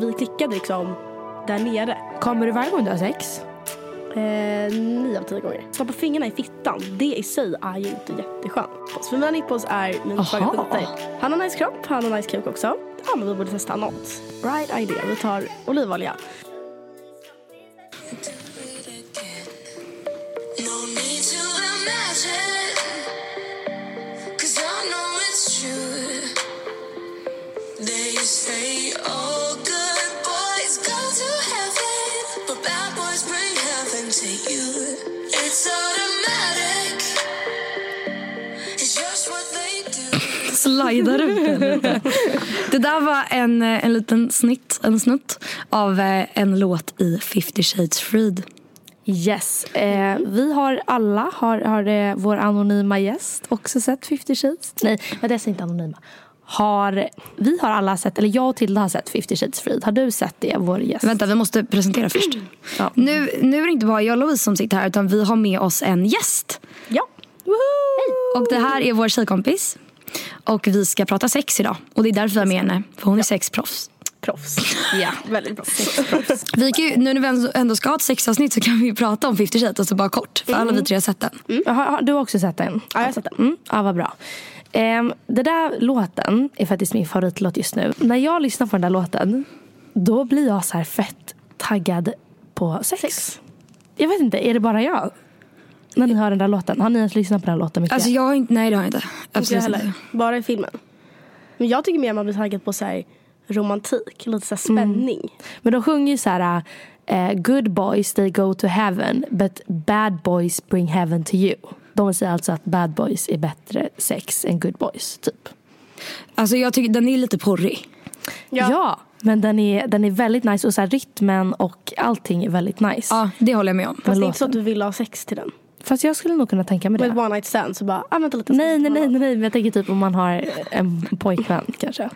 Vi klickade liksom där nere. Kommer du varje gång du har sex? Eh, nio av tio gånger. Stoppa fingrarna i fittan, det i sig är ju inte jätteskönt. För mina nipples är mina svaga punkter. Han har nice kropp, han har nice kuk också. Ja, men vi borde testa något. Right idea. Vi tar olivolja. No need Slidar ut den. Det där var en, eh, en liten snitt, en snutt av eh, en låt i 50 Shades Freed. Yes. Eh, vi har alla, har, har eh, vår anonyma gäst också sett 50 Shades? Nej, men det är inte anonyma. Har, vi har alla sett, eller jag och Tilda har sett 50 Shades Freed. Har du sett det, vår gäst? Vänta, vi måste presentera först. Ja. Nu, nu är det inte bara jag och Louise som sitter här utan vi har med oss en gäst. Ja. Och det här är vår tjejkompis. Och vi ska prata sex idag. Och det är därför vi har med henne. För hon är sexproffs. Proffs. Ja, väldigt bra. Sexproffs. Vi kan ju, nu när vi ändå- ska ha ett sexavsnitt så kan vi prata om 50 Shades. Alltså bara kort. För alla vi tre har sett den. Mm. Har, du har också sett den? Ja, jag har sett den. Mm. Ja, vad bra. Um, den där låten är faktiskt min favoritlåt just nu. När jag lyssnar på den där låten, då blir jag så här fett taggad på sex. Jag vet inte, är det bara jag? När ni hör den där låten. Har ni ens lyssnat på den här låten mycket? Alltså jag har inte, nej det har jag inte. Absolut heller. inte. Bara i filmen. Men jag tycker mer man blir taggad på så här romantik, lite så här spänning. Men de sjunger ju så här eh, Good boys they go to heaven but bad boys bring heaven to you. De säger alltså att bad boys är bättre sex än good boys, typ. Alltså jag tycker den är lite porrig. Ja, men den är, den är väldigt nice och så här, rytmen och allting är väldigt nice. Ja, det håller jag med om. Men Fast det är inte så att du vill ha sex till den. Fast jag skulle nog kunna tänka mig Med det. one night stand så bara, ah, vänta lite. Nej, nej, nej, nej, nej, men jag tänker typ om man har en pojkvän kanske.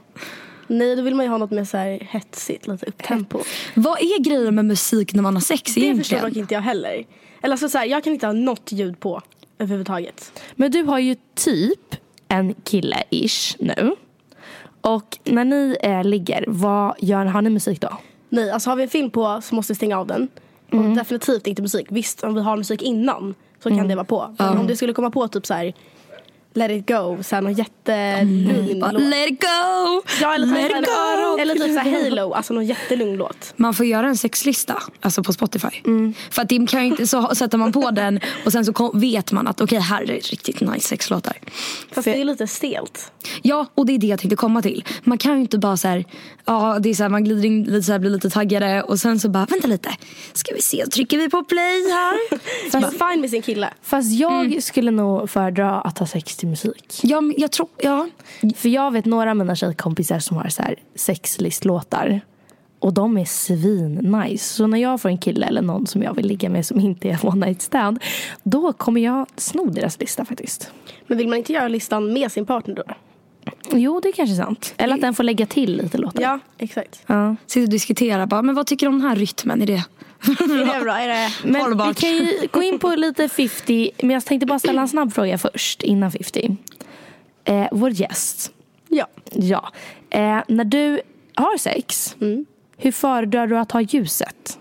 Nej, då vill man ju ha något mer så här hetsigt, lite upptempo. Vad är grejen med musik när man har sex Det förstår egentligen? dock inte jag heller. Eller alltså så här, jag kan inte ha något ljud på överhuvudtaget. Men du har ju typ en kille-ish nu. Och när ni eh, ligger, vad gör, har ni musik då? Nej, alltså har vi en film på så måste vi stänga av den. Och definitivt inte musik. Visst, om vi har musik innan så kan det vara på. Men om det skulle komma på typ så här Let it go, så här någon jättelugn Bara, låt. Let it go! Ja, eller, Let it go! eller typ så här Halo, alltså någon jättelugn låt. Man får göra en sexlista alltså på Spotify. För att det kan ju inte, så sätter man på den och sen så kom, vet man att okej här är riktigt nice sexlåtar. Fast det är lite stelt. Ja, och det är det jag tänkte komma till. Man kan ju inte bara så här, ja det är så här, man glider in lite så här, blir lite taggade och sen så bara, vänta lite, ska vi se, trycker vi på play här? Fast fine med sin kille. Fast jag skulle nog föredra att ha sex till musik. ja, jag tror, ja. För jag vet några av mina tjejkompisar som har så här sexlistlåtar. Och de är svin-nice. Så när jag får en kille eller någon som jag vill ligga med som inte är one night stand. Då kommer jag sno deras lista faktiskt. Men vill man inte göra listan med sin partner då? Jo, det är kanske sant. Eller att den får lägga till lite låtar. Ja, exakt. Ja. Sitter och diskuterar bara, men vad tycker du om den här rytmen? Är det? Är det bra? Är det... Men vi Hållbart. kan ju gå in på lite 50. Men jag tänkte bara ställa en snabb fråga först innan 50. Eh, vår gäst. Ja. Ja. Eh, när du har sex. Mm. Hur föredrar du att ha ljuset?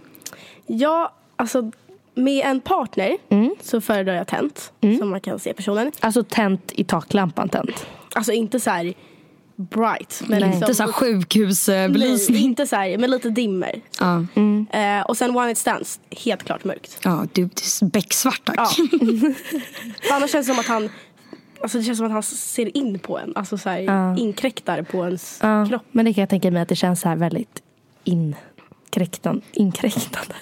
Ja, alltså med en partner så föredrar jag tänt. Så man kan se personen. Alltså tänt i taklampan tänt. Alltså inte så här bright. Men liksom, Inte så här sjukhusbelysning. inte så här, men lite dimmer. Ja. Eh, och sen one night stands, helt klart mörkt. ja, du, becksvart tack. Ja. Annars känns det som att han Alltså det känns som att han ser in på en. Alltså så här, inkräktar på ens Ja, kropp. men det kan jag tänka mig att det känns så här väldigt inkräktan, inkräktande.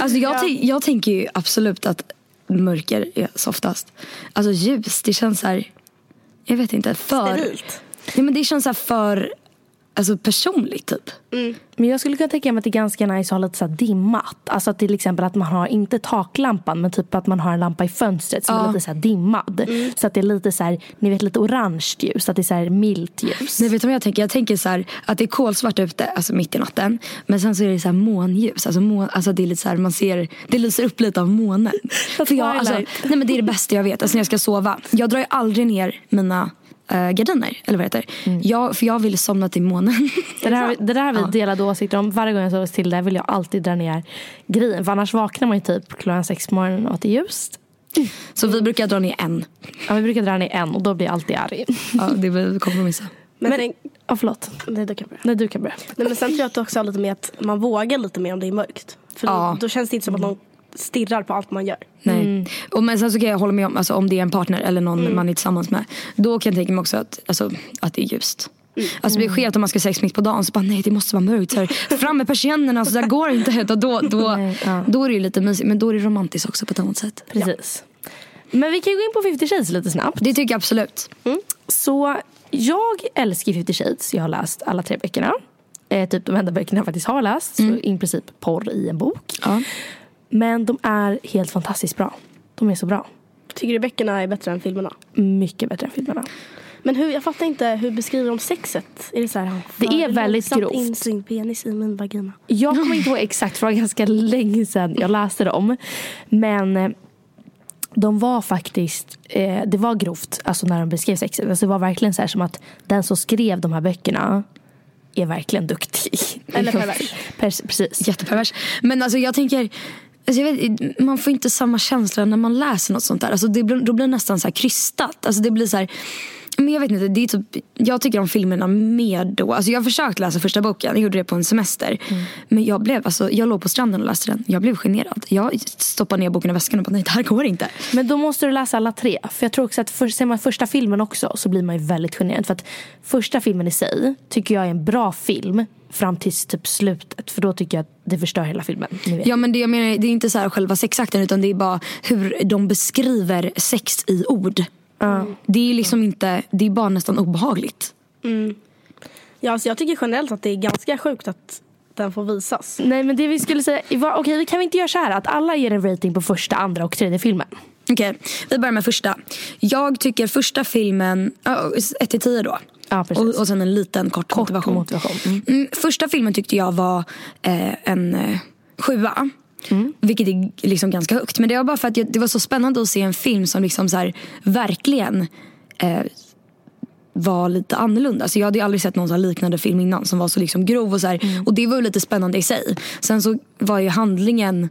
Alltså jag, tän- jag tänker ju absolut att mörker är softast. Alltså ljus, det känns så här, jag vet inte, för... Sterilt. Ja, men det känns så här för alltså, personligt typ. Men jag skulle kunna tänka mig att det är ganska nice att ha lite så här dimmat. Alltså till exempel att man har inte taklampan men typ att man har en lampa i fönstret som är lite så här dimmad. Så att det är lite så här, ni vet lite orange ljus. Att det är så här milt ljus. Nej, vet du vad jag tänker? Jag tänker så här, att det är kolsvart ute, alltså mitt i natten. Men sen så är det så här månljus. Alltså, mån, alltså det är lite så här, man ser, det lyser upp lite av månen. För jag, alltså, nej, men det är det bästa jag vet, alltså när jag ska sova. Jag drar ju aldrig ner mina äh, gardiner, eller vad heter. Jag, för jag vill somna till månen. Det där, det där har vi delade åsikter om. Varje gång jag sover till det vill jag alltid dra ner grejen. För annars vaknar man ju typ klockan sex på morgonen och att det är ljust. Så vi brukar dra ner en. Ja, vi brukar dra ner en och då blir jag alltid arg. Ja, det vill vi kompromissa. Men, Men, ja, förlåt. nej, du kan börja. Nej, du kan börja. Nej, men sen tror jag att det också har lite med att man vågar lite mer om det är mörkt. För Ja. då, då känns det inte som att någon stirrar på allt man gör. Nej. Och men sen så kan jag hålla med om, alltså, om det är en partner eller någon man är tillsammans med. Då kan jag tänka mig också att, alltså, att det är ljust. Alltså det blir skevt om man ska ha sex mitt på dagen så bara nej det måste vara mörkt. Så här, fram med persiennerna så där går det inte. Då, då, Nej, ja. då är det ju lite mysigt men då är det romantiskt också på ett annat sätt. Precis. Men vi kan ju gå in på 50 shades lite snabbt. Det tycker jag absolut. Så jag älskar 50 shades. Jag har läst alla tre böckerna. Eh, typ de enda böckerna jag faktiskt har läst. Så i princip porr i en bok. Ja. Men de är helt fantastiskt bra. De är så bra. Tycker du böckerna är bättre än filmerna? Mycket bättre än filmerna. Men hur, jag fattar inte, hur beskriver de sexet? Är det så här, han Det är väldigt grovt. in sin penis i min vagina. Jag kommer inte ihåg exakt för det var ganska länge sedan jag läste dem. Men eh, de var faktiskt, eh, det var grovt alltså när de beskrev sexet. Alltså det var verkligen så här som att den som skrev de här böckerna är verkligen duktig. Eller pervers. Pers- precis. Jättepervers. Men alltså jag tänker, alltså vet, man får inte samma känsla när man läser något sånt där. Alltså det, då blir det nästan så här krystat. Alltså det blir så här, men jag vet inte, det är typ, jag tycker om filmerna mer då. Alltså jag har försökt läsa första boken, jag gjorde det på en semester. Men jag blev, alltså, jag låg på stranden och läste den. Jag blev generad. Jag stoppade ner boken i väskan och bara nej det här går inte. Men då måste du läsa alla tre. För jag tror också att för, ser man första filmen också så blir man ju väldigt generad. För att första filmen i sig tycker jag är en bra film fram till typ slutet. För då tycker jag att det förstör hela filmen. Ja men det jag menar, det är inte så här själva sexakten utan det är bara hur de beskriver sex i ord. Det är liksom inte, det är bara nästan obehagligt. Ja, alltså jag tycker generellt att det är ganska sjukt att den får visas. Nej men det vi skulle säga, okej vi kan vi inte göra så här att alla ger en rating på första, andra och tredje filmen? Okej, vi börjar med första. Jag tycker första filmen, 1 till 10 då. Ja, och, och sen en liten kort, Kort motivation. motivation. Mm. Mm, första filmen tyckte jag var eh, en eh, sjua. Mm. Vilket är liksom ganska högt. Men det var bara för att jag, det var så spännande att se en film som liksom så här, verkligen eh, var lite annorlunda. Så jag hade ju aldrig sett någon så liknande film innan som var så liksom grov. Och, så här, Mm. och det var lite spännande i sig. Sen så var ju handlingen,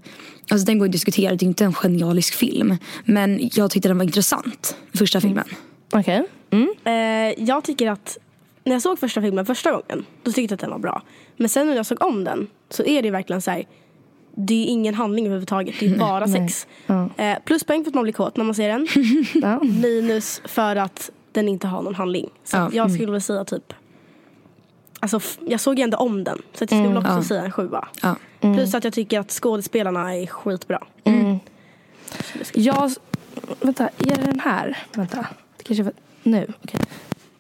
alltså den går att diskutera, det är inte en genialisk film. Men jag tyckte den var intressant, första filmen. Okej. Mm. Eh, jag tycker att när jag såg första filmen första gången, då tyckte jag att den var bra. Men sen när jag såg om den så är det verkligen så här. Det är ingen handling överhuvudtaget, det är bara sex. Eh, pluspoäng för att man blir kåt när man ser den. Ja. Minus för att den inte har någon handling. Så Ja. jag skulle vilja säga typ Alltså, jag såg ju ändå om den, så jag skulle väl också ja. säga en sjua. Ja. Plus att jag tycker att skådespelarna är skitbra. Jag, vänta, är det den här? Vänta, det kanske var, nu, okej.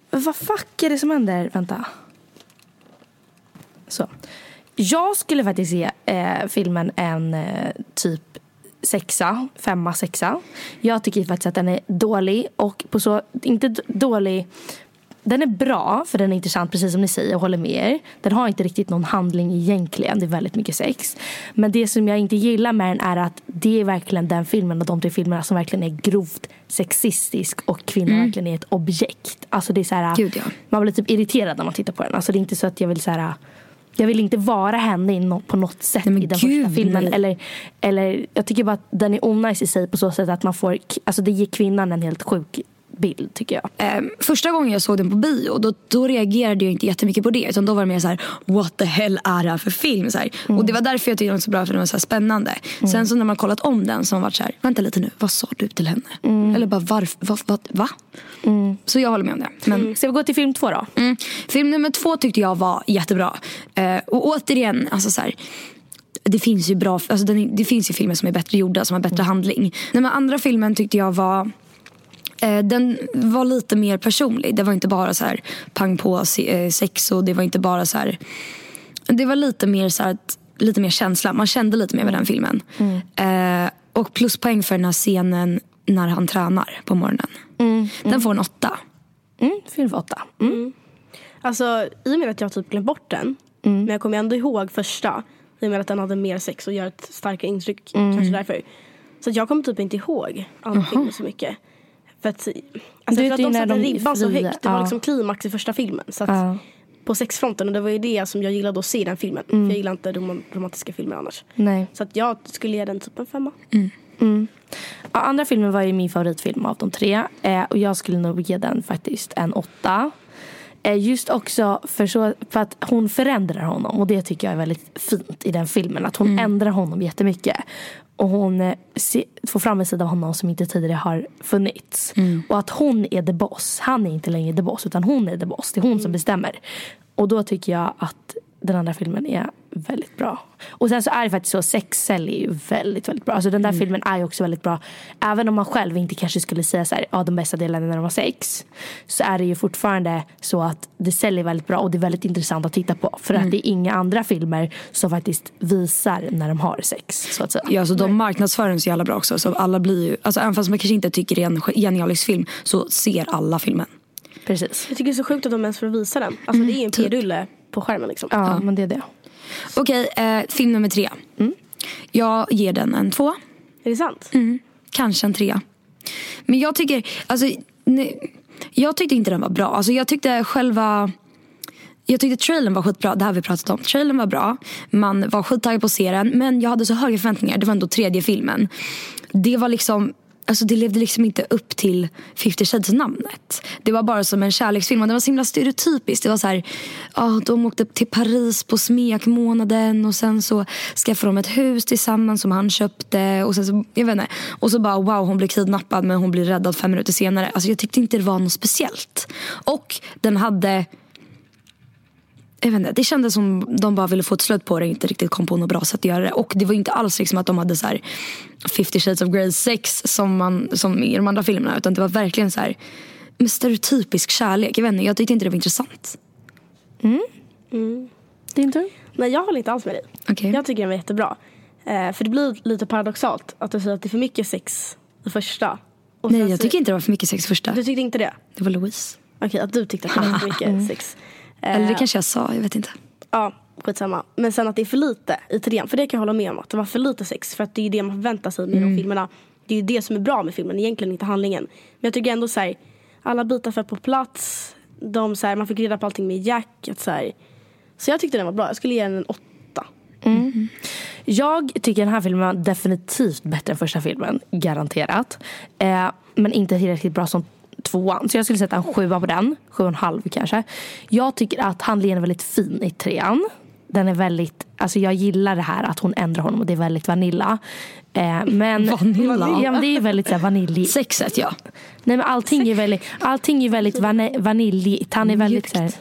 Vad fuck är det som händer? Vänta. Så. Jag skulle faktiskt ge eh, filmen en eh, typ sexa, femma, sexa. Jag tycker faktiskt att den är dålig och på så, inte dålig den är bra för den är intressant precis som ni säger, jag håller med er. Den har inte riktigt någon handling egentligen, det är väldigt mycket sex. Men det som jag inte gillar med den är att det är verkligen den filmen och de tre filmerna som verkligen är grovt sexistisk och kvinnan verkligen är ett objekt. Alltså det är så här, Gud, ja. Man blir typ irriterad när man tittar på den. Alltså det är inte så att jag vill så här jag vill inte vara henne på något sätt Nej, i den gud, första filmen. nej. Eller, eller jag tycker bara att den är onajs i sig på så sätt att man får, alltså det ger kvinnan en helt sjuk bild tycker jag. Eh, första gången jag såg den på bio då, då reagerade jag inte jättemycket på det. Utan då var det mer så här: what the hell är det här för film? Så här. Och det var därför jag tyckte den var så bra, för den var så spännande. Sen så när man kollat om den så har man varit så här, vänta lite nu, vad sa du till henne? Eller bara varför, vad, vad, va? Så jag håller med om det. Men, Ska vi gå till film två då? mm. Film nummer två tyckte jag var jättebra. Eh, och återigen, alltså så här, det finns ju bra, alltså den, det finns ju filmer som är bättre gjorda, som har bättre handling. Men andra filmen tyckte jag var den var lite mer personlig. Det var inte bara så här pang på eh, sex och det var inte bara så här. Det var lite mer så här, att- lite mer känsla. Man kände lite mer med den filmen. Eh, och pluspoäng för den här scenen när han tränar på morgonen. Den får en åtta. Mm, film för åtta. Mm. Alltså i och med att jag typ glömt bort den. Men jag kommer ändå ihåg första. I och med att den hade mer sex och gör ett starkare intryck. Kanske därför. Så att jag kommer typ inte ihåg filmer så mycket. För att, alltså, Du jag vet tror ju att de satte ribban så högt. Det var liksom klimax i första filmen. Så att. På sexfronten. Och det var ju det som jag gillade att se i den filmen. För jag gillar inte rom- romantiska filmer annars. Nej. Så att jag skulle ge den typ en femma. Ja, andra filmen var ju min favoritfilm av de tre. Eh, och jag skulle nog ge den faktiskt en åtta. Eh, just också för, så, för att hon förändrar honom. Och det tycker jag är väldigt fint i den filmen. Att hon ändrar honom jättemycket. Och hon eh, får fram en sida av honom som inte tidigare har funnits. Och att hon är the boss. Han är inte längre the boss utan hon är the boss. Det är hon som bestämmer. Och då tycker jag att den andra filmen är väldigt bra. Och sen så är det faktiskt så, Sexcell är ju väldigt, väldigt bra. Alltså den där filmen är ju också väldigt bra. Även om man själv inte kanske skulle säga så här, ja de bästa delarna när de har sex. Så är det ju fortfarande så att det säljer väldigt bra och det är väldigt intressant att titta på. För att det är inga andra filmer som faktiskt visar när de har sex. Så att säga. Ja, så de marknadsför den så jävla bra också. Så alla blir ju, alltså, även fast man kanske inte tycker det är en genialisk film så ser alla filmen. Precis. Jag tycker det är så sjukt att de ens får visa den. Alltså det är ju en p-rulle på skärmen liksom. Ja, men det är det. Okej, eh, film nummer tre. Jag ger den en två. Är det sant? Kanske en trea. Men jag tycker, alltså, ne, jag tyckte inte den var bra. Alltså, jag tyckte själva, jag tyckte trailern var skitbra. Det här har vi pratat om. Trailern var bra. Man var skittaggad på att se den. Men jag hade så höga förväntningar. Det var ändå tredje filmen. Det var liksom, alltså det levde liksom inte upp till 50 shades namnet. Det var bara som en kärleksfilm och det var så himla stereotypiskt. Det var så här, ja, de åkte till Paris på smekmånaden och sen så skaffade de ett hus tillsammans som han köpte och sen så, jag vet inte. Och så bara wow, hon blir kidnappad men hon blir räddad fem minuter senare. Alltså jag tyckte inte det var något speciellt. Och den hade jag vet inte, det kändes som de bara ville få ett slut på det och inte riktigt kom på något bra sätt att göra det. Och det var inte alls liksom att de hade så här 50 shades of Grey sex som, man, som i de andra filmerna. Utan det var verkligen så här med stereotypisk kärlek. Jag vet inte, jag tyckte inte det var intressant. Din tur? Nej jag håller inte alls med dig. Okej. Jag tycker den var jättebra. Eh, för det blir lite paradoxalt att du säger att det är för mycket sex i första. Och Nej, jag tycker inte det var för mycket sex första. Du tyckte inte det? Det var Louise. Okej, att du tyckte att det var för mycket sex. Eh, Eller det kanske jag sa, jag vet inte. Ja, skitsamma. Men sen att det är för lite i trean. För det kan jag hålla med om. Att det var för lite sex. För att det är ju det man förväntar sig med Mm. de filmerna. Det är ju det som är bra med filmen. Egentligen inte handlingen. Men jag tycker ändå så här, alla bitar för på plats. De, så här, man fick reda på allting med Jack. Att, så, här, så jag tyckte den var bra. Jag skulle ge den en åtta. Jag tycker den här filmen var definitivt bättre än första filmen. Garanterat. Eh, men inte tillräckligt bra som tvåan. Så jag skulle sätta en sjua på den. Sju och en halv kanske. Jag tycker att handlingen är väldigt fin i trean. Den är väldigt, alltså jag gillar det här att hon ändrar honom och det är väldigt vanilla. Eh, men, Vanilla? Ja men det är väldigt så här vanilj. Sexet ja. Nej men allting är väldigt, allting är väldigt vani- vaniljigt. Han är väldigt så här,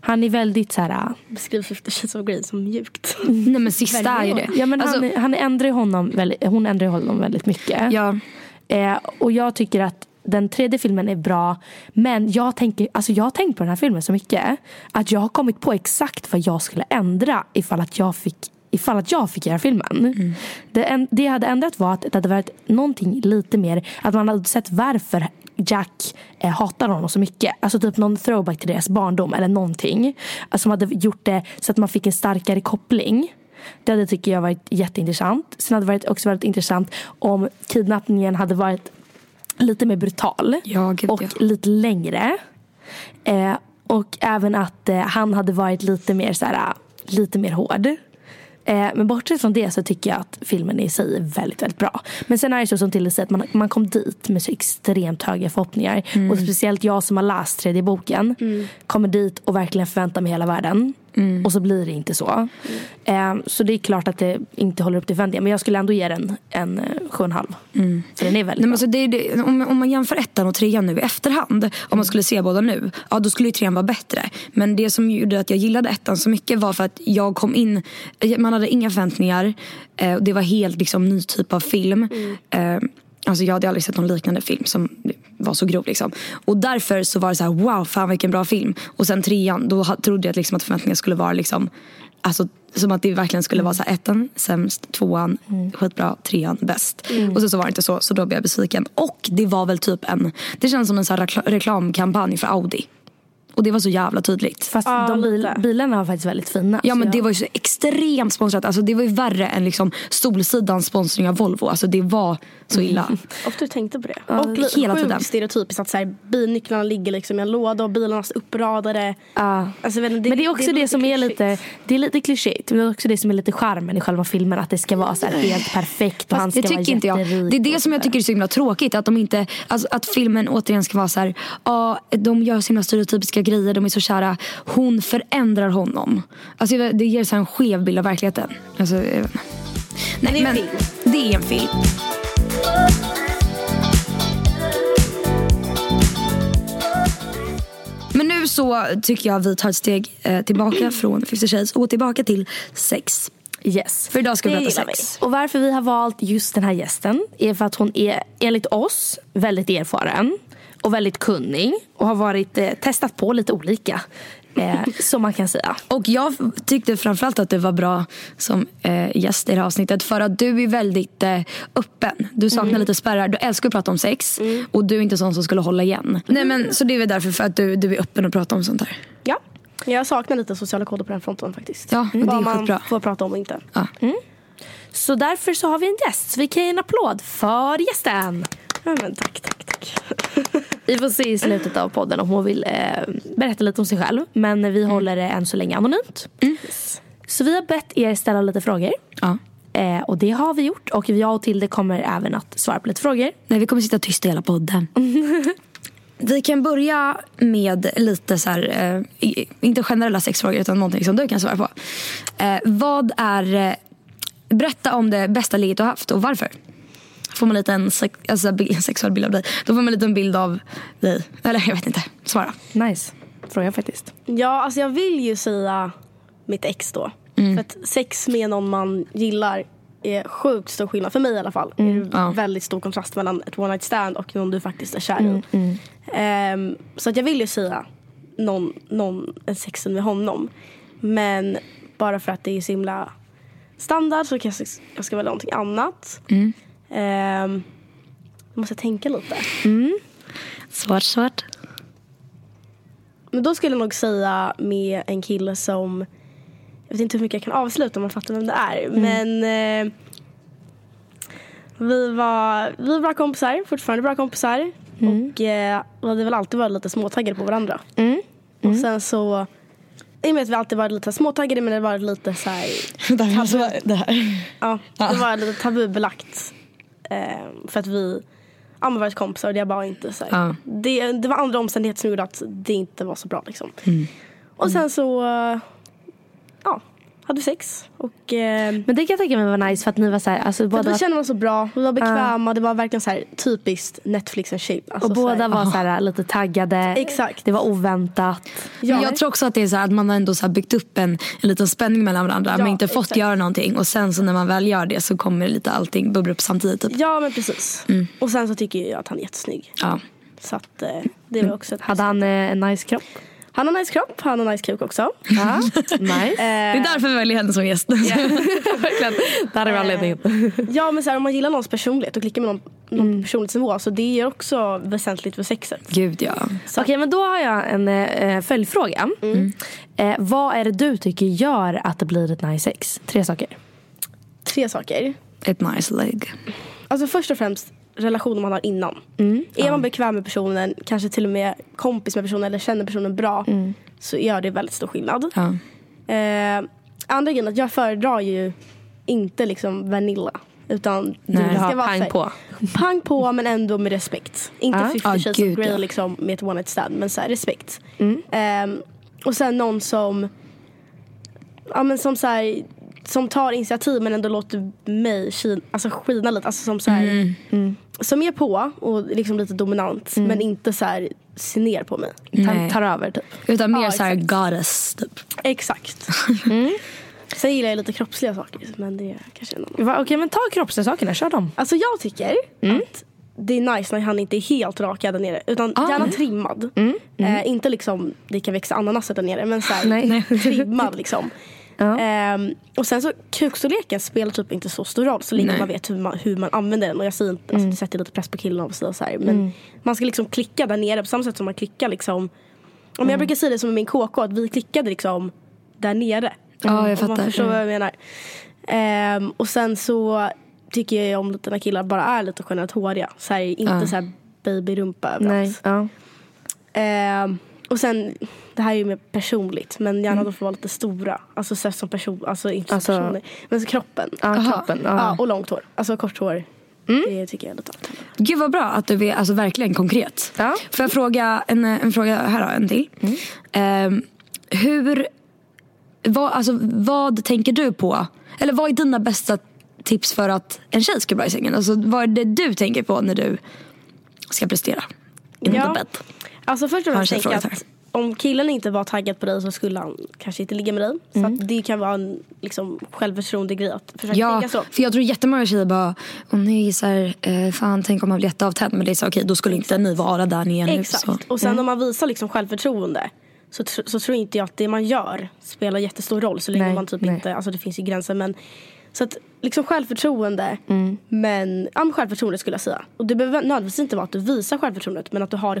han är väldigt så här, Beskriv 50 shades of Grey som mjukt. Nej men sista är ju det. ja men Alltså, han, han ändrar honom väldigt, hon ändrar honom väldigt mycket. ja. Eh, och jag tycker att den tredje filmen är bra. Men jag, tänker, alltså jag har tänkt på den här filmen så mycket. Att jag har kommit på exakt vad jag skulle ändra ifall att jag fick Ifall att jag fick göra filmen. Det, en, det jag hade ändrat var att det hade varit någonting lite mer. Att man hade sett varför Jack eh, hatar honom så mycket. Alltså typ någon throwback till deras barndom eller någonting. Alltså, som hade gjort det så att man fick en starkare koppling. Det hade tycker jag varit jätteintressant. Sen hade det också varit intressant om kidnappningen hade varit lite mer brutal. Ja, gud, och ja. lite längre. Eh, och även att eh, han hade varit lite mer, så här, lite mer hård. Eh, men bortsett från det så tycker jag att filmen i sig är väldigt, väldigt bra. Men sen är det så som Tilde säger att man, man kom dit med så extremt höga förhoppningar. Mm. Och speciellt jag som har läst tredje boken kommer dit och verkligen förväntar mig hela världen. Mm. Och så blir det inte så. Eh, så det är klart att det inte håller upp till förväntningar. Men jag skulle ändå ge den en eh, sju och en halv. För den är väldigt Mm. Nej, men alltså det, det, om, om man jämför ettan och trean nu i efterhand, om man skulle se båda nu, ja då skulle ju trean vara bättre. Men det som gjorde att jag gillade ettan så mycket var för att jag kom in, man hade inga förväntningar, eh, det var helt liksom ny typ av film. Eh, Alltså jag hade aldrig sett någon liknande film som var så grov. Liksom. Och därför så var det så här, wow, fan vilken bra film. Och sen trean, då trodde jag liksom att förväntningarna skulle vara liksom, alltså, som att det verkligen skulle vara så här, ettan sämst, tvåan skitbra, trean bäst. Och så, så var det inte så, så då blev jag besviken. Och det var väl typ en, det känns som en så här rekla- reklamkampanj för Audi. Och det var så jävla tydligt. Fast Ja, de bil, bilarna var faktiskt väldigt fina. Ja men jag- det var ju så extremt sponsrat. Alltså det var ju värre än liksom Solsidans sponsring av Volvo. Alltså det var så illa. Ofta du tänkte på det. Ja, och lite hela sjukt tiden. stereotypiskt att så här, bilnycklarna ligger liksom i en låda och bilarna är uppradade. Ja. Alltså, vet inte, men det är också det, blir som är klyschigt. lite, det är lite klyschigt. Men det är också det som är lite charmen i själva filmen. Att det ska vara så här helt perfekt och han Fast ska det vara tycker inte jag. Det är det som jag tycker är så himla tråkigt. Att, de inte, alltså, att filmen återigen ska vara så här. Ja, de gör så himla stereotypiska grejer. De är så kära. Hon förändrar honom. Alltså, det det ger så här en skev bild av verkligheten. Alltså. Nej, det är en men film. Det är en film. Men nu så tycker jag vi tar ett steg eh, tillbaka från 50 Shades och tillbaka till sex. Yes. För idag ska vi prata sex. Och varför vi har valt just den här gästen är för att hon är enligt oss väldigt erfaren och väldigt kunnig och har varit eh, testat på lite olika. Eh, som man kan säga. Och jag tyckte framförallt att det var bra som eh, gäst i det här avsnittet för att du är väldigt eh, öppen. Du saknar lite spärrar. Du älskar att prata om sex och du är inte sån som skulle hålla igen. Nej men så det är väl därför för att du, du är öppen och pratar om sånt här. Ja. Jag saknar lite sociala koder på den fronten faktiskt. Ja, är Vad man får prata om och inte. Ja. Så därför så har vi en gäst. Så vi kan ge en applåd för gästen. Ja, men tack, tack, tack. Vi får se i slutet av podden om hon vill eh, berätta lite om sig själv. Men vi håller det än så länge anonymt. Så vi har bett er ställa lite frågor. Ja. Eh, och det har vi gjort. Och jag och Tilde kommer även att svara på lite frågor. Nej, vi kommer sitta tysta hela podden. vi kan börja med lite så här, eh, inte generella sexfrågor utan någonting som du kan svara på. Eh, vad är, eh, berätta om det bästa ligget du har haft och varför. Får man lite en sex, alltså, sexuell bild av dig. Då får man lite en bild av dig. Eller jag vet inte, svara. Nice fråga faktiskt. Ja, alltså jag vill ju säga mitt ex då. För att sex med någon man gillar är sjukt stor skillnad. För mig i alla fall. är det Ja. väldigt stor kontrast mellan ett one night stand och någon du faktiskt är kär i. Ehm, så att jag vill ju säga någon, någon, en sexen med honom. Men bara för att det är så himla standard så kanske jag ska välja någonting annat. Jag måste tänka lite. Svart, svart. Men då skulle jag nog säga med en kille som jag vet inte hur mycket jag kan avsluta om man fattar vem det är. Men eh, vi, var, vi var bra kompisar, fortfarande bra kompisar. Och eh, vi hade väl alltid varit lite småtaggade på varandra. Och sen så, i och med att vi alltid varit lite småtaggade men det var lite så här, det här. ja, det var lite tabubelagt. Eh, för att vi ja, men varit kompisar och det var inte så Ja. det, det var andra omständigheter som gjorde att det inte var så bra liksom. Och sen så, hade sex. Och eh, Men det kan jag tänka mig var nice för att ni var så här, alltså, båda, vi var, kände varandra så bra, vi var bekväma, det var verkligen så här typiskt Netflix and shape. Alltså och så båda här, var så här, lite taggade. Exakt. Det var oväntat. Ja. Men jag tror också att det är så här att man har ändå så här byggt upp en, en liten spänning mellan varandra Ja, men inte fått exakt. göra någonting och sen så när man väl gör det så kommer lite allting bubbla upp samtidigt. Typ. Ja men precis. Och sen så tycker jag att han är jättesnygg. Ja. Så att eh, det var också ett Hade han eh, en nice kropp? Han har nice kropp, han har nice kuk också. Ja, nice. Det är därför vi väljer henne som gäst. Verkligen. Det hade vi anledningen. Ja men så här, om man gillar någons personlighet och klickar med någon, någon personlighetsnivå så det är också väsentligt för sexet. Gud ja. Okej, men då har jag en eh, följdfråga. Eh, vad är det du tycker gör att det blir ett nice sex? Tre saker. Tre saker. Ett nice leg. Alltså först och främst relationen man har innan. Är man bekväm med personen, kanske till och med kompis med personen eller känner personen bra så gör det väldigt stor skillnad. Ja. Eh, andra grejen att jag föredrar ju inte liksom vanilla. Utan Du det ska vara pang här- på. Pang på men ändå med respekt. Inte Ja. 50 Ah, shades of Grey ja. liksom med ett one night stand men så här, respekt. Mm. Ehm, och sen någon som ja, men som, så här, som tar initiativ men ändå låter mig skina, alltså skina lite. Alltså som, så här, Mm. som är på och liksom lite dominant men inte så här, ser ner på mig. Tar, Nej. tar över typ. Utan mer Ja, så här exakt. goddess typ. Exakt. Sen gillar jag lite kroppsliga saker men det är kanske en annan. Va, Okej, men ta kroppsliga sakerna. Kör dem. Alltså jag tycker Mm. att det är nice när han inte är helt rakad där nere. Utan Ah. gärna trimmad. Eh, inte liksom, det kan växa ananaser där nere. Men så här, Nej. trimmad liksom. Ehm, och sen så kukstorleken spelar typ inte så stor roll så länge Nej. man vet hur man, hur man använder den. Och jag säger inte, alltså, det sätter lite press på sig och så här. Men man ska liksom klicka där nere på samma sätt som man klickar liksom. Om jag brukar säga det som med min KK att vi klickade liksom där nere. Ja, jag Om man fattar. förstår vad jag menar. Ehm, och sen så tycker jag om när killar bara är lite generellt håriga. Så här, inte Ja. så här babyrumpa Nej. överallt. Ja. Ehm, och sen, det här är ju mer personligt men gärna Mm. de får vara lite stora. Alltså så som person, alltså inte som Alltså- personer. Men så kroppen. Ja, kroppen. Ja, Ja. och långt hår. Alltså kort hår. Mm. Det tycker jag är lite allt. Gud vad bra att du är alltså, verkligen konkret. Ja. Får jag fråga en, en fråga här då, en till. Ehm, hur, vad, alltså, vad tänker du på? Eller vad är dina bästa tips för att en tjej ska bli bra i sängen? Alltså, vad är det du tänker på när du ska prestera? In Ja. the bed. Alltså först och främst tänker jag fråga att om killen inte var taggad på dig så skulle han kanske inte ligga med dig. Så att det kan vara en liksom, självförtroende grej att försöka Ja, tänka så. för jag tror jättemånga tjejer bara, åh nej, så här, eh, fan tänk om man blir jätteavtänd. Men det är så okej, då skulle inte ni vara där ni är nu. Exakt. Så. Och sen om man visar liksom självförtroende så, tr- så tror inte jag att det man gör spelar jättestor roll så länge Nej, man typ nej. inte, alltså det finns ju gränser men så att liksom självförtroende Mm. men, ja självförtroende skulle jag säga. Och det behöver nödvändigtvis inte vara att du visar självförtroendet men att du har det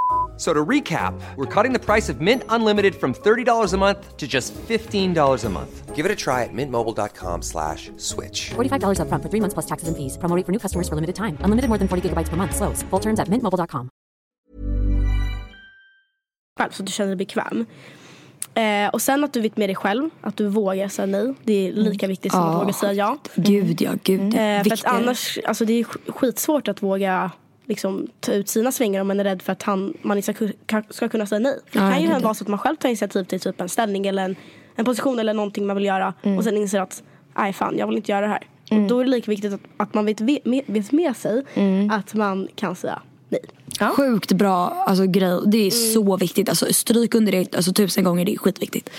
So to recap, we're cutting the price of Mint Unlimited from $30 a month to just $15 a month. Give it a try at mintmobile.com slash switch. $45 upfront for three months plus taxes and fees. Promo rate for new customers for limited time. Unlimited more than 40 gigabytes per month. Slows. Full terms at mintmobile.com. själv så att du känner dig bekväm. Eh, och sen att du vet med dig själv, att du vågar säga nej. Det är lika viktigt som att Ja. våga säga ja. Gud ja, gud ja. Eh, för att annars, alltså det är sk- skitsvårt att våga liksom, ta ut sina svängar om man är rädd för att han, man ska, ska kunna säga nej. Det Ja, kan ju ja. vara så att man själv tar initiativ till typ en ställning eller en, en position eller någonting man vill göra Mm. och sen inser att nej fan jag vill inte göra det här. Och då är det lika viktigt att, att man vet, ve- med, vet med sig Mm. att man kan säga nej. Sjukt bra alltså, grej. Det är så viktigt. Alltså, stryk under det alltså, tusen gånger. Det är skitviktigt.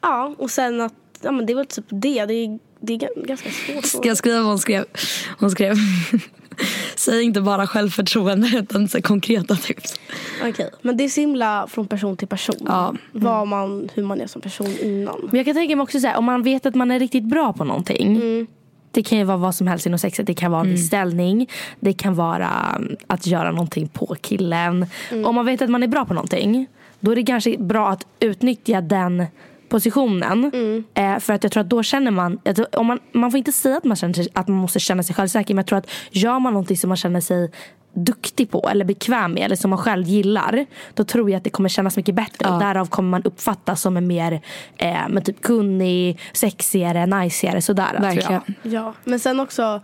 Ja och sen att, ja men det är väl typ det. Det är, det är ga- ganska svårt. Ska jag skriva vad hon skrev? Hon skrev Säg inte bara självförtroende utan så konkreta tips. Okej, men det är så himla från person till person. Ja. Vad man, hur man är som person innan. Men jag kan tänka mig också så här, om man vet att man är riktigt bra på någonting. Det kan ju vara vad som helst inom sexet. Det kan vara en viss ställning. Det kan vara um, att göra någonting på killen. Om man vet att man är bra på någonting. Då är det kanske bra att utnyttja den positionen. Eh, för att jag tror att då känner man, tror- om man, man får inte säga att man, känner sig, att man måste känna sig självsäker. Men jag tror att gör man någonting som man känner sig duktig på eller bekväm med eller som man själv gillar. Då tror jag att det kommer kännas mycket bättre. Och därav kommer man uppfattas som en mer eh, men typ kunnig, sexigare, najsigare sådär. tror jag. Verkligen. Ja, men sen också,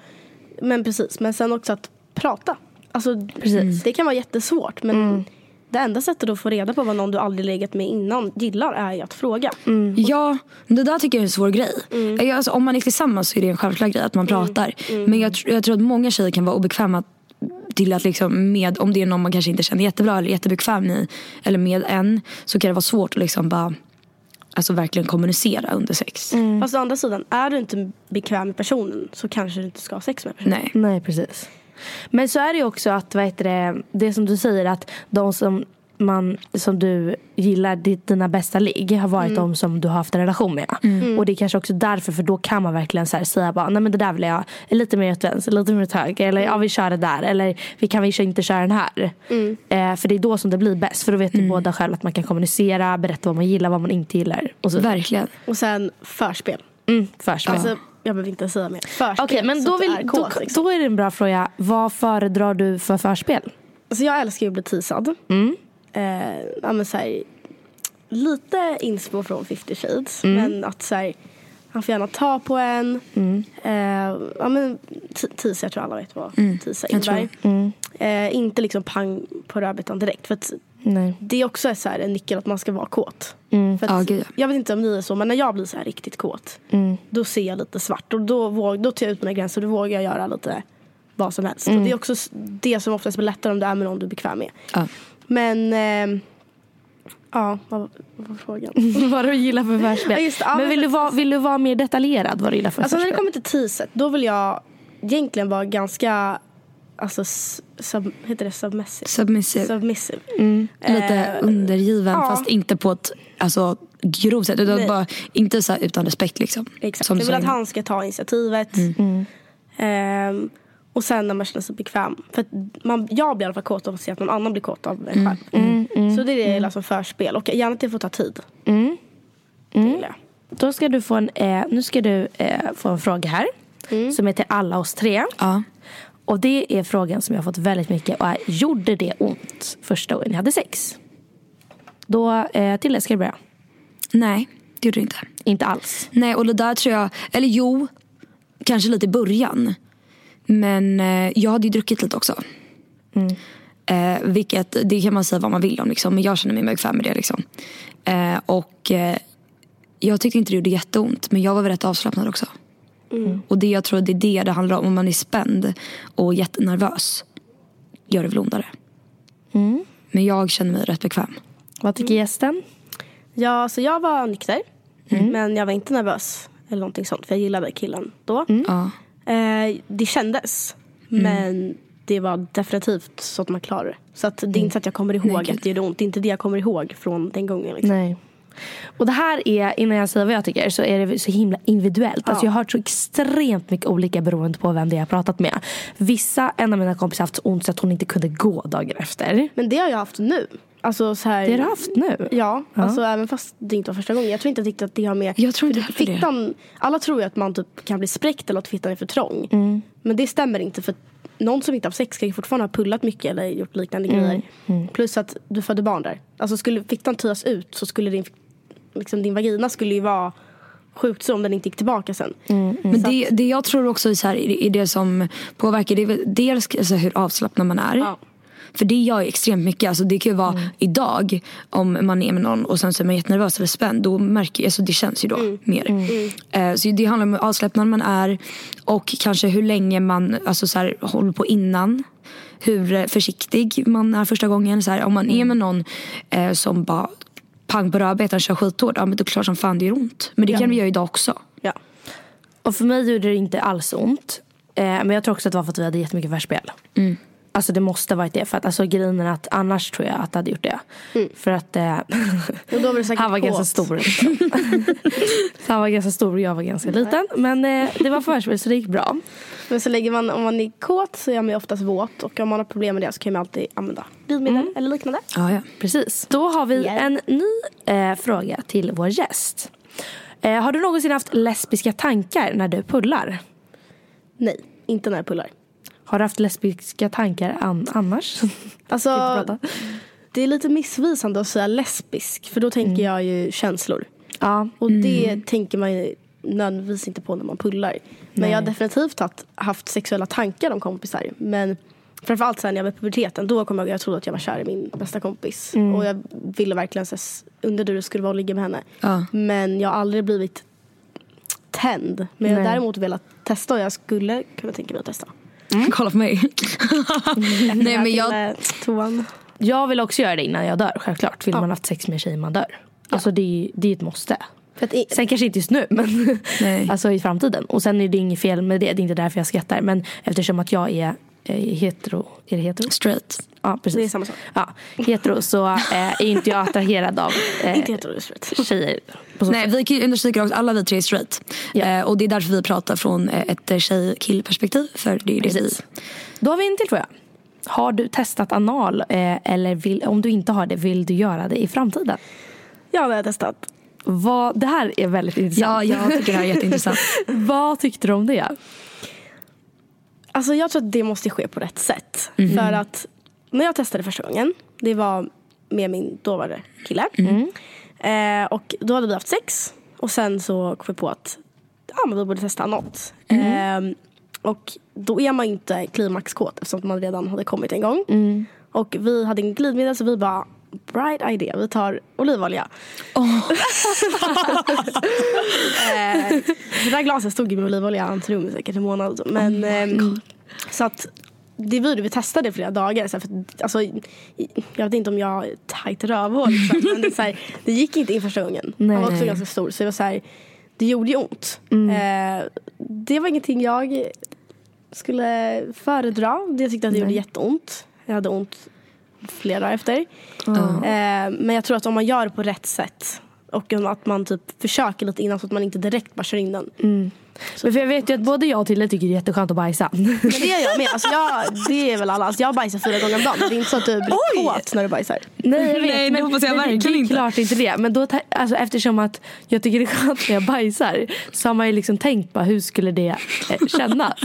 men precis, men sen också att prata. Alltså, Precis. Det kan vara jättesvårt men det enda sättet att få reda på vad någon du aldrig legat med innan gillar är ju att fråga. Ja, det där tycker jag är en svår grej. Jag, alltså, om man är tillsammans så är det en självklar grej att man pratar. Men jag, jag tror att många tjejer kan vara obekväma till att liksom med, om det är någon man kanske inte känner jättebra eller jättebekväm i, eller med en, så kan det vara svårt att liksom bara Alltså verkligen kommunicera under sex. Fast å andra sidan, är du inte bekväm med personen så kanske du inte ska ha sex med personen. Nej. Nej, precis. Men så är det ju också att, vad heter det, det som du säger att de som man, som du gillar, dina bästa ligg har varit de som du har haft en relation med. Och det är kanske också därför, för då kan man verkligen så här säga bara, nej men det där vill jag lite mer åt vänster, lite mer åt höger. Eller ja vi kör det där. Eller vi kan vi inte köra den här. Eh, för det är då som det blir bäst. För då vet ni båda själv att man kan kommunicera, berätta vad man gillar, vad man inte gillar. Och så. Verkligen. Och sen förspel. Mm, förspel. Alltså, jag behöver inte säga mer. Förspel, Okej, men då, vill, är då, kåt, liksom. då är det en bra fråga. Vad föredrar du för förspel? Alltså jag älskar ju att bli teasad. Mm. Eh, ja, men så här, lite inspo från 50 shades. Mm. Men att så här, han får gärna ta på en. Eh, ja, men, t- teasa, jag tror alla vet vad teasa jag tror innebär. Eh, inte liksom pang på rödbetan direkt. För att Nej. det är också så här, en nyckel att man ska vara kåt. För att, Ja, gud, ja. Jag vet inte om ni är så, men när jag blir så riktigt kåt. Då ser jag lite svart. Och då, våg, då tar jag ut mina gränser och då vågar jag göra lite vad som helst. Och det är också det som oftast blir lättare om du är med någon du är bekväm med. Ja. Men, ehm, ja, vad, var frågan? vad du gillar för Ja, det. Ja, men men vill du, för- vara, vill du vara mer detaljerad vad du gillar för Alltså när det kommer till teaset, då vill jag egentligen vara ganska, alltså, sub, heter det submissive? Submissive. Submissive. Lite Eh, undergiven ja. fast inte på ett alltså, grovt sätt. Utan Nej. bara, inte så här, utan respekt liksom. Exakt. Som du jag vill att han ska ta initiativet. Ehm, och sen när man känner sig bekväm. För att man, jag blir i alla fall kåt av att se att någon annan blir kåt av en själv. Så det är det jag gillar som förspel. Och gärna att det får ta tid. Det gillar jag. Då ska du få en, eh, nu ska du eh, få en fråga här. Som är till alla oss tre. Ja. Och det är frågan som jag har fått väldigt mycket. Och är, gjorde det ont första gången ni hade sex? Då, eh, till det ska du börja. Nej, det gjorde det inte. Inte alls. Nej, och det där tror jag, eller jo, kanske lite i början. Men eh, jag hade ju druckit lite också. Eh, vilket, det kan man säga vad man vill om liksom, men jag känner mig bekväm med det liksom. Eh, och eh, jag tyckte inte det gjorde jätteont, men jag var väl rätt avslappnad också. Och det jag tror det är det det handlar om, om man är spänd och jättenervös gör det väl ondare. Men jag känner mig rätt bekväm. Vad tycker gästen? Ja, så jag var nykter. Men jag var inte nervös. Eller någonting sånt. För jag gillade killen då. Ja. Eh, det kändes. Men det var definitivt så att man klarade det. Så att det är inte så att jag kommer ihåg Nej, att det gjorde ont. Det är inte det jag kommer ihåg från den gången. Liksom. Nej. Och det här är, innan jag säger vad jag tycker, så är det så himla individuellt. Alltså jag har hört så extremt mycket olika beroende på vem det är jag har pratat med. Vissa, en av mina kompisar har haft så ont så att hon inte kunde gå dagen efter. Men det har jag haft nu. Alltså så här, Det har du haft nu? Ja, alltså även fast det inte var första gången. Jag tror inte riktigt att det har med... Jag tror inte heller det. fittan, Alla tror ju att man typ kan bli spräckt eller att fittan är för trång. Mm. Men det stämmer inte för någon som inte har haft sex kan ju fortfarande ha pullat mycket eller gjort liknande Mm. grejer. Plus att du födde barn där. Alltså skulle fittan töas ut så skulle din, liksom, din vagina skulle ju vara sjukt så om den inte gick tillbaka sen. Men det, det jag tror också är, så här, är är det som påverkar, det är dels alltså, hur avslappnad man är. Ja. För det gör ju extremt mycket. Alltså, det kan ju vara idag om man är med någon och sen så är man jättenervös eller spänd. Då märker, alltså, det känns ju då mer. Eh, så det handlar om hur avslappnad man är och kanske hur länge man alltså, så här, håller på innan. Hur eh, försiktig man är första gången. Så här, om man är med någon eh, som bara pang på rödbetan kör skithårt. Ja men då är det klart som fan det gör ont. Men det kan vi göra idag också. Ja. Och för mig gjorde det inte alls ont. Eh, men jag tror också att det var för att vi hade jättemycket förspel. Alltså det måste varit det. För att alltså, grejen är att annars tror jag att det hade gjort det. För att eh, var han var ganska kåt. stor. Liksom. så han var ganska stor och jag var ganska liten. Men eh, det var förspel så det gick bra. Men så lägger man, om man är kåt så är man ju oftast våt. Och om man har problem med det så kan man alltid använda glidmedel eller liknande. Ja, ja. Precis. Då har vi Yeah. en ny eh, fråga till vår gäst. Eh, har du någonsin haft lesbiska tankar när du pullar? Nej, inte när jag pullar. Har du haft lesbiska tankar an- annars? Alltså, det är lite missvisande att säga lesbisk. För då tänker jag ju känslor. ja. Och det tänker man ju nödvändigtvis inte på när man pullar. Men jag har definitivt haft, haft sexuella tankar om kompisar. Men framförallt sen när jag var i puberteten. Då kom jag jag trodde att jag var kär i min bästa kompis. Och jag ville verkligen så, hur det skulle vara att ligga med henne. Ja. Men jag har aldrig blivit tänd. Men jag har Nej. däremot velat testa och jag skulle kunna tänka mig att testa. Kolla på mig. Nej men jag. Jag vill också göra det innan jag dör, självklart. Vill man haft sex med tjej man dör. Alltså det det är ett måste. I, Sen kanske inte just nu, men alltså i framtiden. Och sen är det inget fel med det. Det är inte därför jag skrattar. Men eftersom att jag är hetero. Är det hetero? straight. Ja, precis. Det är samma sak. Ja, hetero så eh, är inte jag attraherad av eh, inte heterosexuellt. tjejer. På så Nej, vi kan ju understryka också, alla vi tre är straight. Ja. Eh, och det är därför vi pratar från eh, ett tjej-kill-perspektiv. För det är det vi... Då har vi en till fråga. Har du testat anal? Eh, eller vill, om du inte har det, vill du göra det i framtiden? Ja, det har jag testat. Vad, det här är väldigt Ja, intressant. jag tycker det här är jätteintressant. Vad tyckte du om det? Alltså jag tror att det måste ske på rätt sätt. För att när jag testade första gången, det var med min dåvarande kille. Eh, och då hade vi haft sex. Och sen så kom vi på att ja, men vi borde testa något. Eh, och då är man ju inte klimaxkåt eftersom man redan hade kommit en gång. Och vi hade en glidmedel så vi bara Bright idea, vi tar olivolja. eh, det där glaset stod ju med olivolja i hans rum säkert en månad. Men, ehm, så att det vi gjorde, vi testade i flera dagar. Så för, alltså, jag vet inte om jag har tajt rövhål. Men det, så här, det gick inte in första gången. Nej. Han var också ganska stor. Så det var så här, det gjorde ju ont. Eh, det var ingenting jag skulle föredra. Jag tyckte att det gjorde jätteont. Jag hade ont flera dagar efter. Eh, men jag tror att om man gör det på rätt sätt och att man typ försöker lite innan så att man inte direkt bara kör in den. Men för jag vet ju att både jag och Tilde tycker det är jätteskönt att bajsa. Men det gör jag med. Alltså jag, det är väl alla. Alltså jag bajsar fyra gånger om dagen. Det är inte så att du blir kåt när du bajsar. Nej, jag vet, Nej, det hoppas jag men verkligen det är inte. klart inte det. Men då, alltså, eftersom att jag tycker det är skönt när jag bajsar så har man ju liksom tänkt på hur skulle det eh, kännas.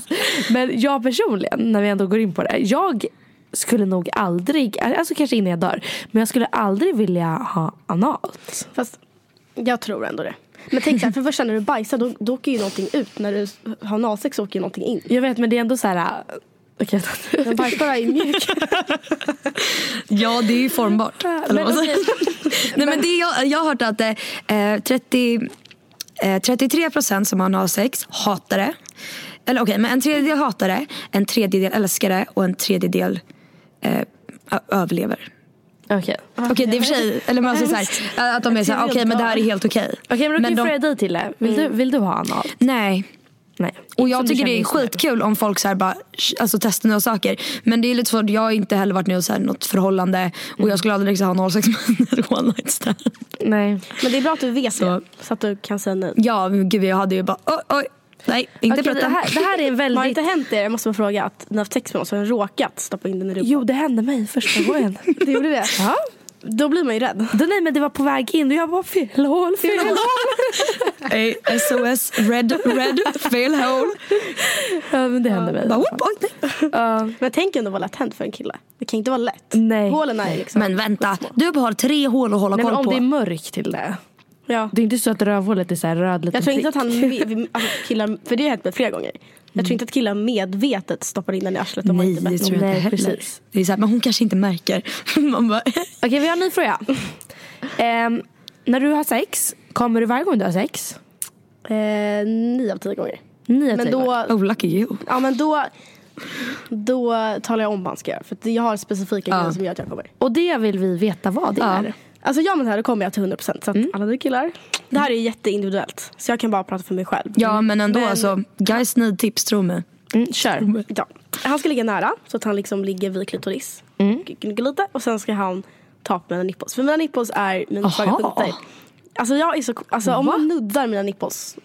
men jag personligen, när vi ändå går in på det. Jag skulle nog aldrig, alltså kanske innan jag dör, men jag skulle aldrig vilja ha analt. Fast jag tror ändå det. Men tänk så här, för det första när du bajsar då, då åker ju någonting ut. När du har analsex åker ju någonting in. Jag vet men det är ändå så här. äh, okej. Men bajskorvar är mjuk. Ja, det är ju formbart. Men okej. Nej, men det jag, jag har hört att eh, 30, eh, 33 procent som har analsex hatar det. Eller okej, men en tredjedel hatar det, en tredjedel älskar det och en tredjedel eh, överlever. Okej. Okej, det är för sig, eller man säger så här, att de är så här, okej men det här är helt okej. Okej men då kan jag fråga dig till det. Vill, du, vill du ha analt? Nej. Nej. Och jag tycker det är skitkul om folk så här bara, alltså, testar nya saker. Men det är lite svårt, jag har inte heller varit med i något förhållande. Och jag skulle aldrig liksom ha 06 med one night stand. Nej. Men det är bra att du vet Så. det. Så att du kan säga nej. Ja, gud jag hade ju bara, oj, oj. Nej, inte det, prata. här, det här är en Har det väldigt... inte hänt er, jag måste bara fråga, att ni har haft sex med någon har den råkat stoppa in den i rumpan? Jo det hände mig första gången. Det gjorde det? ja. Då blir man ju rädd. Då, nej men det var på väg in och jag var fel hål, fel hål. Hey, SOS, red, red, fail hole. Ja men det hände mig. Bara, whoop, oj, nej. Ja. Men tänk ändå vara lätt hänt för en kille. Det kan inte vara lätt. Nej. Hålen är liksom Men vänta, du har tre hål att hålla Nej, men koll om på. det är mörkt till det. Ja. Det är inte så att rövhålet är så här röd liten Jag tror inte att han, alltså killar, för det har hänt mig flera gånger. Jag tror inte att killar medvetet stoppar in den i arslet om man Nej, inte det bett tror jag Nej, inte heller. precis. Det är så här, men hon kanske inte märker. Man bara, Okej vi har en ny fråga. Ehm, när du har sex, kommer du varje gång du har sex? Eh, nio av tio gånger. Nio av Men tio då, gånger. oh lucky you. ja, men då, då talar jag om vad han ska göra. För jag har specifika Ja. grejer som gör att jag kommer. Och det vill vi veta vad det Ja. är. Alltså gör man det här då kommer jag till 100% så att alla ni killar. Det här är jätteindividuellt. Så jag kan bara prata för mig själv. Ja men ändå Men- alltså, guys need tips tro mig. Mm, kör. Ja. Han ska ligga nära så att han liksom ligger vid klitoris. Mm. Gnugga lite och sen ska han ta på mina nipples. För mina nipples är mina svaga punkter. Alltså jag är så, alltså om man nuddar mina nipples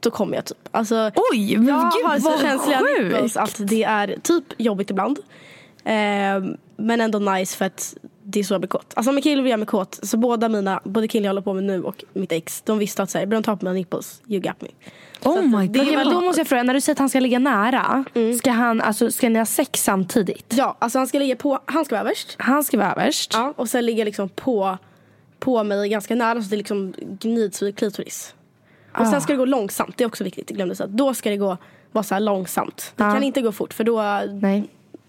då kommer jag typ. Alltså, Oj, men jag gud har så vad känsliga sjukt. nipples att det är typ jobbigt ibland. Ehm, men ändå nice för att det är så jag blir kåt. Alltså om en kille vill göra mig kåt så båda mina, både killen jag håller på med nu och mitt ex, de visste att säga, de tar på mina nipples, you got me. Oh my god. Okej, men då måste jag fråga, när du säger att han ska ligga nära, ska, han, alltså, ska ni ha sex samtidigt? Ja, alltså han ska ligga på, han ska vara överst. Han ska vara överst. Ja, och sen ligga liksom på, på mig ganska nära så det liksom gnids vid klitoris. Och sen ska det gå långsamt, det är också viktigt, jag glömde säga. Då ska det gå, vara så här långsamt. Det Ja. kan inte gå fort för då, Nej.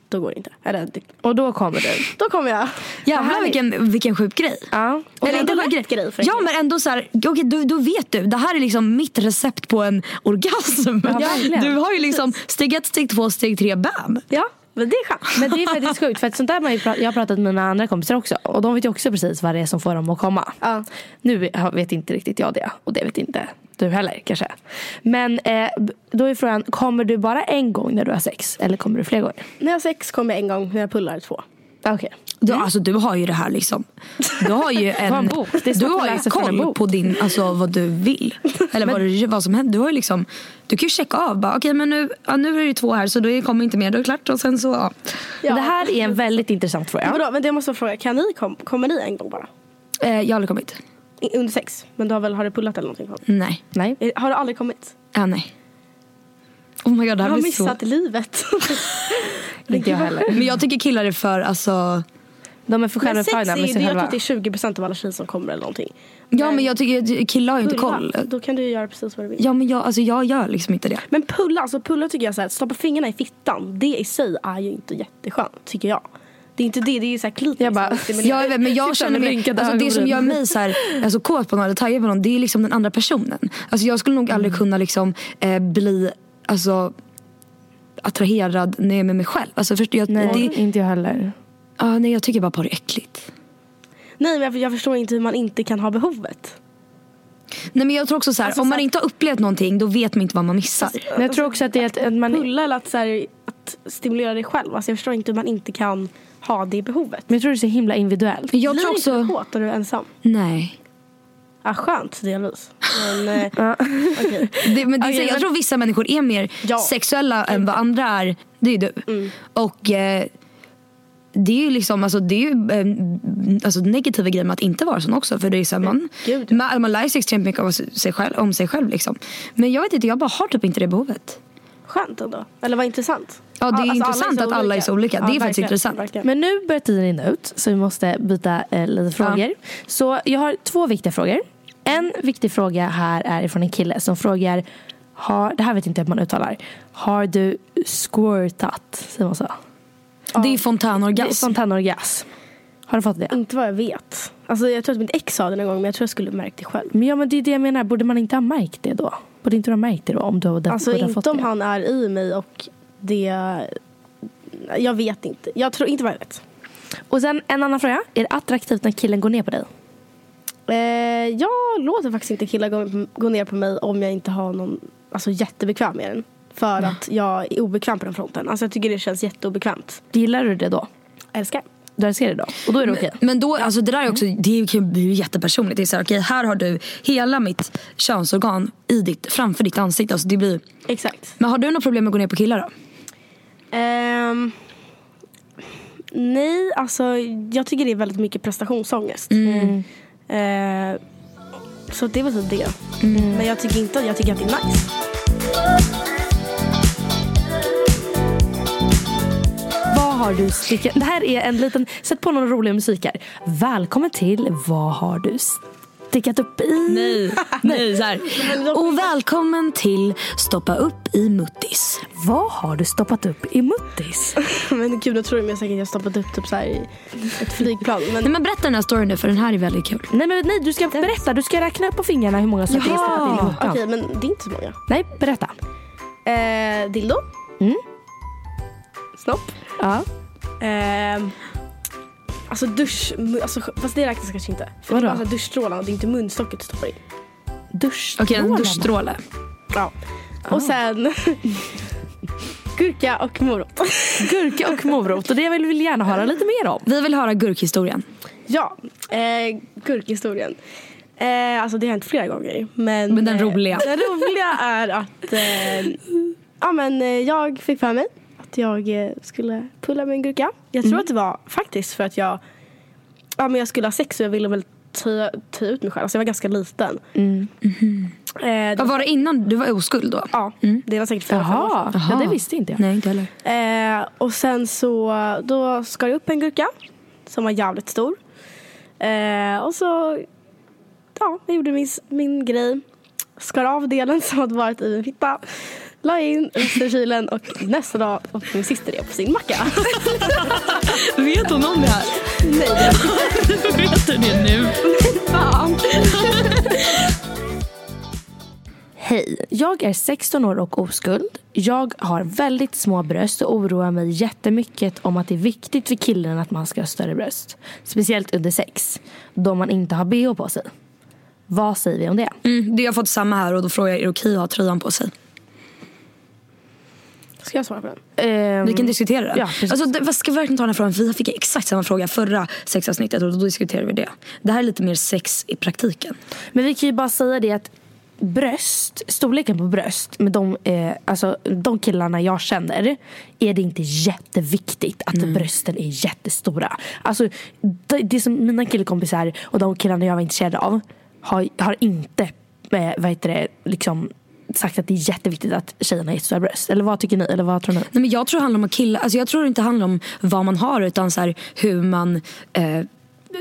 Då går det inte. Eller, det, Och då kommer du. då kommer jag. Jävlar vilken, vilken sjuk grej. Ja. Och Eller inte sjuk grej för en Ja men ändå så här, okej då, då vet du. Det här är liksom mitt recept på en orgasm. verkligen. du har ju liksom steg ett, steg två, steg tre, bam. Ja, men det är skönt. Men det är faktiskt sjukt för att sånt där man ju pra- jag har pratat med mina andra kompisar också och de vet ju också precis vad det är som får dem att komma. Ja. Nu vet inte riktigt jag det och det vet inte du heller kanske. Men eh, då är frågan, kommer du bara en gång när du har sex eller kommer du fler gånger? När jag har sex kommer jag en gång, när jag pullar två. Okej. Du, alltså, du har ju det här liksom. Du har ju en, en bok. Du har ju koll bok. på din, alltså, vad du vill. Eller vad, du, vad som händer. Du, har ju liksom, du kan ju checka av. bara, Okej men nu, ja, nu är det två här så då kommer inte mer. Då är det klart. Och sen så, ja. Ja. Det här är en väldigt intressant fråga. Vadå, men det måste jag fråga, kan ni kom, kommer ni en gång bara? eh, jag har aldrig kommit. Under sex. Men du har väl har du pullat eller någonting? Nej. Nej. Eh, Har du aldrig kommit? Ja, nej. Oh my god, det Jag här har blir så... missat livet. Inte jag heller. Men jag tycker killar är för, alltså... De är för självupptagna med sig jag tror själva. att det är 20% av alla tjejer som kommer eller någonting. Ja men jag tycker, killar har ju inte koll. Då kan du ju göra precis vad du vill. Ja men jag, alltså, jag gör liksom inte det. Men pulla, alltså pulla tycker jag så här, stoppa fingrarna i fittan. Det i sig är ju inte jätteskönt tycker jag. Det är inte det, det är ju såhär klitoris. Jag bara-. Jag vet, men jag Sitter känner mig, alltså, det som gör mig så här, alltså, kåt på någon eller taggad på någon det är liksom den andra personen. Alltså, jag skulle nog aldrig kunna liksom, eh, bli alltså, attraherad när jag är med mig själv. Alltså, först, jag, Nej, det, inte jag heller. Ah, nej, jag tycker bara på det är äckligt. Nej men jag, jag förstår inte hur man inte kan ha behovet. Nej, men jag tror också så här, Alltså, om så man inte har upplevt någonting då vet man inte vad man missar. Men jag tror också att det är att, att man... Pulla eller att, så här, att stimulera dig själv. Alltså, jag förstår inte hur man inte kan ha det behovet. Men jag tror det är så himla individuellt. Jag Blir tror inte du också... kåt när du är ensam? Nej. Ja, skönt delvis. Men, eh, okej. Det, men det, Okej, jag men- tror vissa människor är mer Ja. sexuella än vad andra är. Det är du. Mm. Och eh, det är ju liksom, alltså, det är ju eh, alltså, negativa grejer med att inte vara sån också. För det är så här, man, Gud. man, man lär sig extremt mycket av sig själv, om sig själv. Liksom. Men jag vet inte, jag bara har typ inte det behovet. Skönt ändå. Eller vad intressant. Ja, det är alltså, intressant att alla är så olika. Det är faktiskt intressant. verkligen. Men nu börjar tiden rinna ut så vi måste byta eh, lite frågor. Så jag har två viktiga frågor. En viktig fråga här är från en kille som frågar har, det här vet inte jag hur man uttalar. Har du squirtat? Säger man så? Det är Det är fontänorgasm. Har du fått det? Inte vad jag vet. Alltså, jag tror att mitt ex sa det någon gång men jag tror jag skulle märkt det själv. Men ja men det är det jag menar. Borde man inte ha märkt det då? Borde inte du ha märkt det då? Om du hade, Alltså borde ha inte fått om det? han är i mig och det... Jag vet inte. Jag tror inte vad jag vet. Och sen en annan fråga. Är det attraktivt när killen går ner på dig? Eh, jag låter faktiskt inte killar gå, gå ner på mig om jag inte har någon alltså, jättebekväm med den. För att jag är obekväm på den fronten. Alltså jag tycker det känns jätteobekvämt. Gillar du det då? Älskar. Du älskar det då? Och då är det okej? Men då, alltså det där är också, det är ju- det är ju jättepersonligt. Det är så här, okej, här har du hela mitt könsorgan i ditt, framför ditt ansikte. Alltså det blir, Exakt. men har du något problem med att gå ner på killar då? Ehm, nej, alltså jag tycker det är väldigt mycket prestationsångest. Mm. Eh, så det väl typ det. Men jag tycker inte jag tycker att det är nice. Har du stickat? Det här är en liten, sätt på någon rolig musik här. Välkommen till Vad har du stickat upp i? Nej, nej så här. Och välkommen till Stoppa upp i muttis. Vad har du stoppat upp i muttis? Men gud, då tror de säkert att jag stoppat upp typ så här i ett flygplan. Men Nej men berätta den här storyn nu för den här är väldigt kul. Nej men nej, du ska berätta. Du ska räkna upp på fingrarna hur många som det är stoppat in i muttan. okej, men det är inte så många. Nej, berätta. Eh, dildo. Mm. Snopp. Ja. Ehm, alltså dusch, alltså, fast det räknas kanske inte. För Vadå? det är bara så här duschstrålarna, det är inte munstocket du stoppar i. Dusch. Okej, en duschstråle. Ja. Och sen gurka och morot. Gurka och morot. Och det vill vi gärna höra lite mer om. Vi vill höra gurkhistorien. ja, eh, gurkhistorien. Eh, alltså det har hänt flera gånger. Men, Men den eh, roliga. Den roliga är att eh, ja, men, eh, jag fick för mig att jag eh, skulle pulla med en gurka. Jag tror att det var faktiskt för att jag, ja, men jag skulle ha sex och jag ville väl ta, ta ut mig själv. Alltså jag var ganska liten. Eh, det Vad var det innan? Du var oskuld då? Ja, det var säkert fyra, fem år sedan. Jaha, ja, det visste inte jag. Nej, inte heller. Eh, och sen så då skar jag upp en gurka som var jävligt stor. Eh, och så ja, jag gjorde min, min grej. Skar av delen som hade varit i min fitta. La in kylen och nästa dag åt min syster det på sin macka. Vet hon om det här? Nej, Vet du det nu? fan. Hej, jag är 16 år och oskuld. Jag har väldigt små bröst och oroar mig jättemycket om att det är viktigt för killen att man ska ha större bröst. Speciellt under sex, då man inte har bh på sig. Vad säger vi om det? Mm, det har fått samma här och då frågar jag är det okej att ha tröjan på sig? Ska jag svara på den? Ehm, Vi kan diskutera det. Ja, precis. alltså, vad ska vi verkligen ta den här frågan? Vi fick exakt samma fråga förra sexavsnittet och då diskuterade vi det. Det här är lite mer sex i praktiken. Men vi kan ju bara säga det att bröst, storleken på bröst med de, eh, alltså, de killarna jag känner är det inte jätteviktigt att brösten är jättestora. Alltså, det, det som mina killkompisar och de killarna jag var intresserad av har, har inte eh, vad heter det, liksom, sagt att det är jätteviktigt att tjejerna har jättestora bröst. Eller vad tycker ni? Eller vad tror ni? Nej, men jag tror det handlar om att killa, alltså jag tror det inte handlar om vad man har utan så här, hur man eh,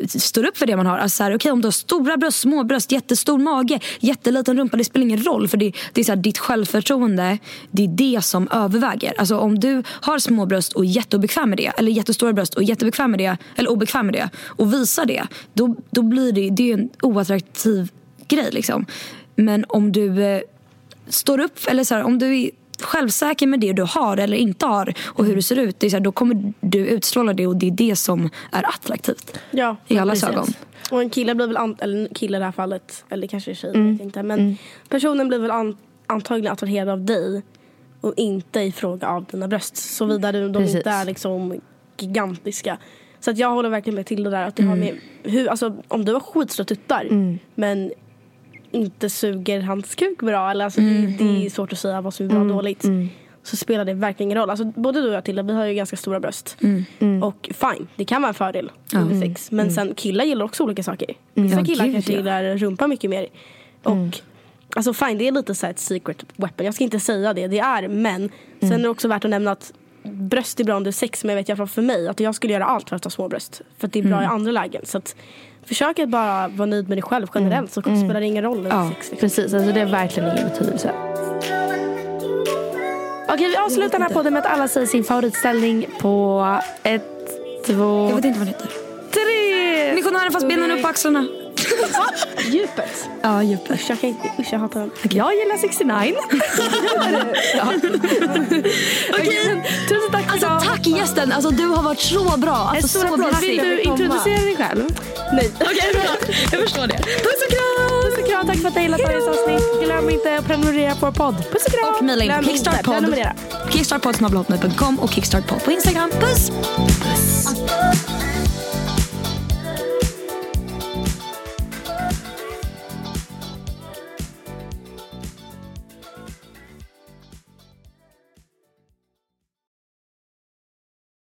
står upp för det man har. Alltså Okej okay, om du har stora bröst, små bröst, jättestor mage, jätteliten rumpa, det spelar ingen roll. För det, det är så här, ditt självförtroende, det är det som överväger. Alltså om du har små bröst och är jätteobekväm med det, eller jättestora bröst och är jättebekväm med det, eller obekväm med det, och visar det, då, då blir det, det är en oattraktiv grej. Liksom. Men om du eh, står upp, eller så här, om du är självsäker med det du har eller inte har och hur du ser ut, det är så här, då kommer du utstråla det och det är det som är attraktivt. Ja, I allas precis. ögon. Och en kille blir väl, an- eller en kille i det här fallet, eller kanske en tjej, Mm. vet inte. Men personen blir väl an- antagligen attraherad av dig och inte i fråga av dina bröst. Såvida de Precis. inte är liksom gigantiska. Så att jag håller verkligen med till det där. Att det har Mm. med, hur, alltså, om du har skitstora tuttar men inte suger hans kuk bra. Eller, alltså, Mm. det, det är svårt att säga vad som är bra och dåligt. Så spelar det verkligen ingen roll. Alltså, både du och jag Tilda, vi har ju ganska stora bröst. Mm. Och fine, det kan vara en fördel under sex. Men sen killar gillar också olika saker. Vissa Mm. Killar gud, kanske ja. Mm. gillar rumpa mycket mer. Och alltså fine, det är lite så här ett secret weapon. Jag ska inte säga det, det är men. Sen Mm. är det också värt att nämna att bröst är bra under sex. Men jag vet i alla fall för mig att jag skulle göra allt för att ha små bröst. För att det är bra Mm. i andra lägen. Så att försök att bara vara nöjd med dig själv generellt så spelar det ingen roll Ja, sex. Liksom. precis. Alltså, det är verkligen ingen betydelse. Okej, vi avslutar den här podden med att alla säger sin favoritställning på ett, två, Jag vet inte vad det heter. tre. Missionären fast benen upp på axlarna. Djupet. Ja, djupet. Usch, jag, kan inte, usch, jag hatar den. Jag gillar 69. ja. Okej, men tusen tack för Alltså idag. tack gästen, alltså, du har varit så bra. Alltså, så applåd. Vill du introducera dig själv? Nej. Okej, bra. Jag förstår det. Puss och kram! Puss och kram. Tack för att du gillat dagens avsnitt. Glöm inte att prenumerera på vår podd. Puss och kram. Och mejla in kickstartpodd. Kickstartpodd.com och kickstartpodd på Instagram. Puss! Puss!